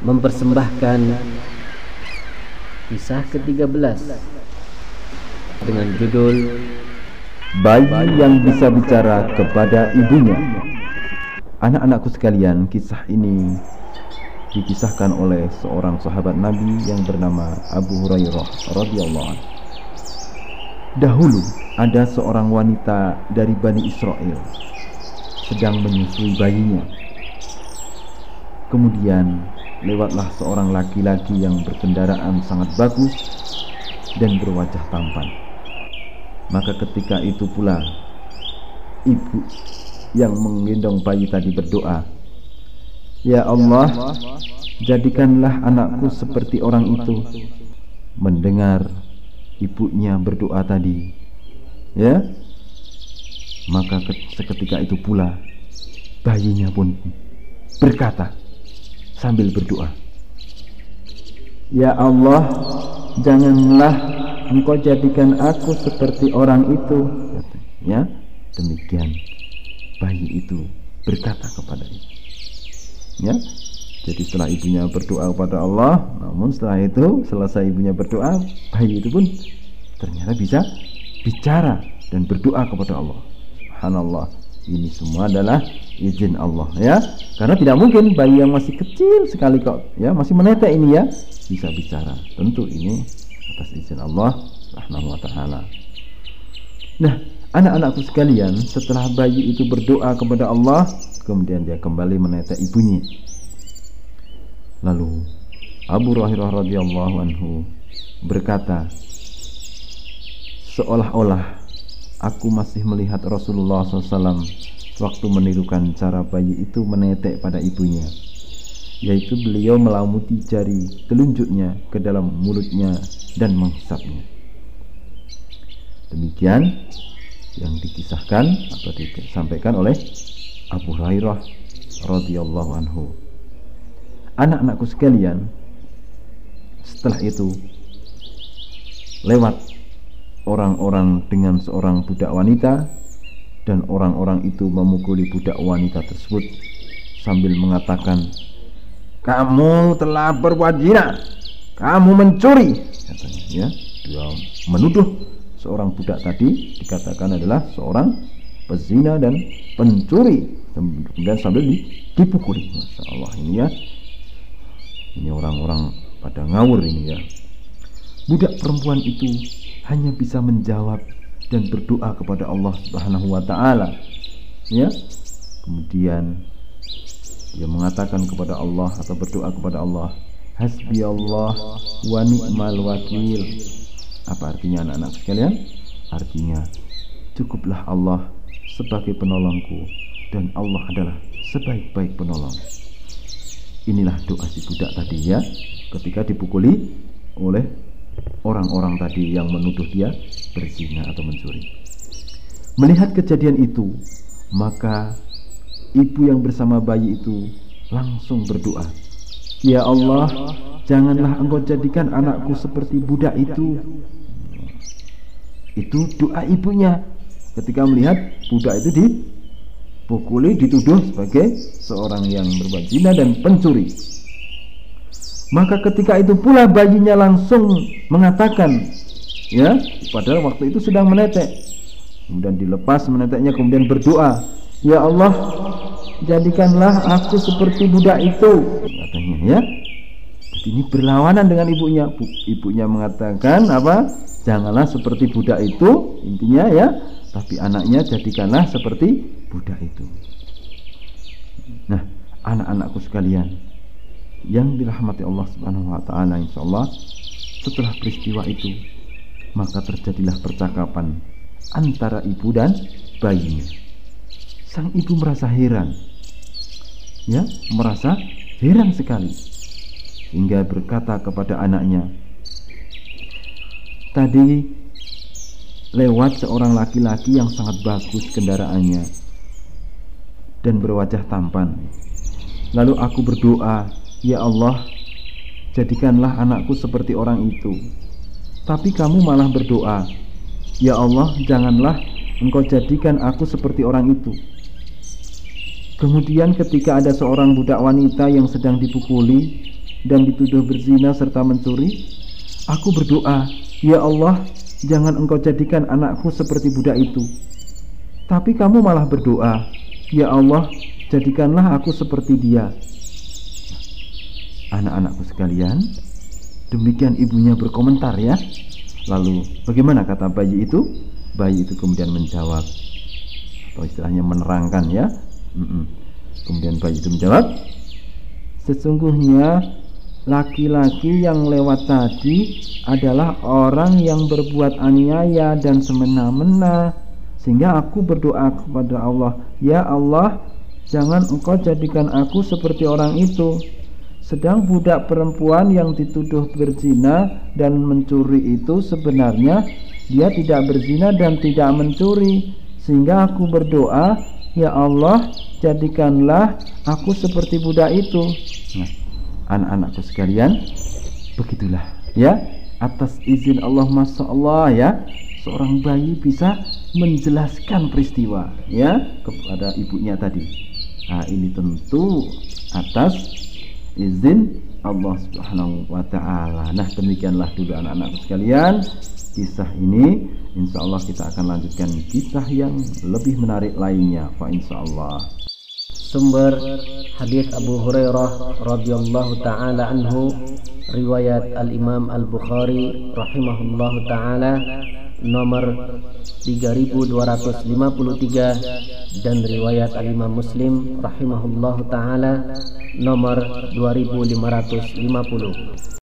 mempersembahkan kisah ke-13 dengan judul Bayi yang bisa bicara kepada ibunya. Anak-anakku sekalian, kisah ini dikisahkan oleh seorang sahabat Nabi yang bernama Abu Hurairah radhiyallahu anhu. Dahulu ada seorang wanita dari Bani Israel sedang menyusui bayinya. Kemudian lewatlah seorang laki-laki yang berkendaraan sangat bagus dan berwajah tampan. Maka ketika itu pula ibu yang menggendong bayi tadi berdoa, "Ya Allah, jadikanlah anakku seperti orang itu." Mendengar ibunya berdoa tadi, ya, maka seketika itu pula bayinya pun berkata sambil berdoa, "Ya Allah, janganlah engkau jadikan aku seperti orang itu. Ya demikian bayi itu berkata kepada ibu. Ya jadi setelah ibunya berdoa kepada Allah namun setelah itu selesai ibunya berdoa bayi itu pun ternyata bisa bicara dan berdoa kepada Allah. Subhanallah ini semua adalah izin Allah ya karena tidak mungkin bayi yang masih kecil sekali kok ya masih menetek ini ya bisa bicara tentu ini atas izin Allah Subhanahu wa taala. Nah, anak-anakku sekalian, setelah bayi itu berdoa kepada Allah, kemudian dia kembali menetek ibunya. Lalu Abu Hurairah radhiyallahu anhu berkata, seolah-olah aku masih melihat Rasulullah SAW waktu menirukan cara bayi itu menetek pada ibunya yaitu beliau melamuti jari telunjuknya ke dalam mulutnya dan menghisapnya. Demikian yang dikisahkan atau disampaikan oleh Abu Hurairah radhiyallahu anhu. Anak-anakku sekalian, setelah itu lewat orang-orang dengan seorang budak wanita dan orang-orang itu memukuli budak wanita tersebut sambil mengatakan kamu telah berbuat zina kamu mencuri katanya ya. Dia menuduh seorang budak tadi dikatakan adalah seorang pezina dan pencuri. Kemudian sambil dipukuli. Masya Allah ini ya. Ini orang-orang pada ngawur ini ya. Budak perempuan itu hanya bisa menjawab dan berdoa kepada Allah Subhanahu wa taala. Ya. Kemudian dia mengatakan kepada Allah atau berdoa kepada Allah hasbi Allah wa ni'mal wakil. Apa artinya anak-anak sekalian? Artinya cukuplah Allah sebagai penolongku dan Allah adalah sebaik-baik penolong. Inilah doa si budak tadi ya. Ketika dipukuli oleh orang-orang tadi yang menuduh dia berzina atau mencuri. Melihat kejadian itu maka ibu yang bersama bayi itu langsung berdoa Ya Allah janganlah engkau jadikan anakku seperti budak itu. Itu doa ibunya. Ketika melihat budak itu dipukuli dituduh sebagai seorang yang berbuat zina dan pencuri maka ketika itu pula bayinya langsung mengatakan ya padahal waktu itu sedang menetek. Kemudian dilepas meneteknya kemudian berdoa Ya Allah jadikanlah aku seperti budak itu katanya ya. Jadi ini berlawanan dengan ibunya. Ibunya mengatakan apa? Janganlah seperti budak itu intinya ya. Tapi anaknya jadikanlah seperti budak itu. Nah anak-anakku sekalian yang dirahmati Allah Subhanahu wa taala insyaallah setelah peristiwa itu maka terjadilah percakapan antara ibu dan bayinya. Sang ibu merasa heran. Ya merasa heran sekali. Hingga berkata kepada anaknya tadi lewat seorang laki-laki yang sangat bagus kendaraannya dan berwajah tampan. Lalu aku berdoa ya Allah jadikanlah anakku seperti orang itu tapi kamu malah berdoa ya Allah janganlah engkau jadikan aku seperti orang itu Kemudian ketika ada seorang budak wanita yang sedang dipukuli dan dituduh berzina serta mencuri? Aku berdoa, ya Allah, jangan engkau jadikan anakku seperti budak itu. Tapi kamu malah berdoa, ya Allah, jadikanlah aku seperti dia. Anak-anakku sekalian, demikian ibunya berkomentar ya. Lalu bagaimana kata bayi itu? Bayi itu kemudian menjawab atau istilahnya menerangkan ya. Kemudian bayi itu menjawab, sesungguhnya laki-laki yang lewat tadi adalah orang yang berbuat aniaya dan semena-mena sehingga aku berdoa kepada Allah ya Allah jangan engkau jadikan aku seperti orang itu sedang budak perempuan yang dituduh berzina dan mencuri itu sebenarnya dia tidak berzina dan tidak mencuri. Sehingga aku berdoa ya Allah jadikanlah aku seperti budak itu. Nah anak-anakku sekalian begitulah ya. Atas izin Allah Masya Allah ya. Seorang bayi bisa menjelaskan peristiwa ya kepada ibunya tadi. Nah ini tentu atas izin Allah Subhanahu wa taala. Nah, demikianlah dulu anak-anakku sekalian kisah ini. Insya Allah kita akan lanjutkan kisah yang lebih menarik lainnya Pak insya Allah sumber hadis Abu Hurairah radhiyallahu taala anhu riwayat Al Imam Al Bukhari rahimahullahu taala nomor 3253 dan riwayat Imam Muslim rahimahullahu taala nomor 2550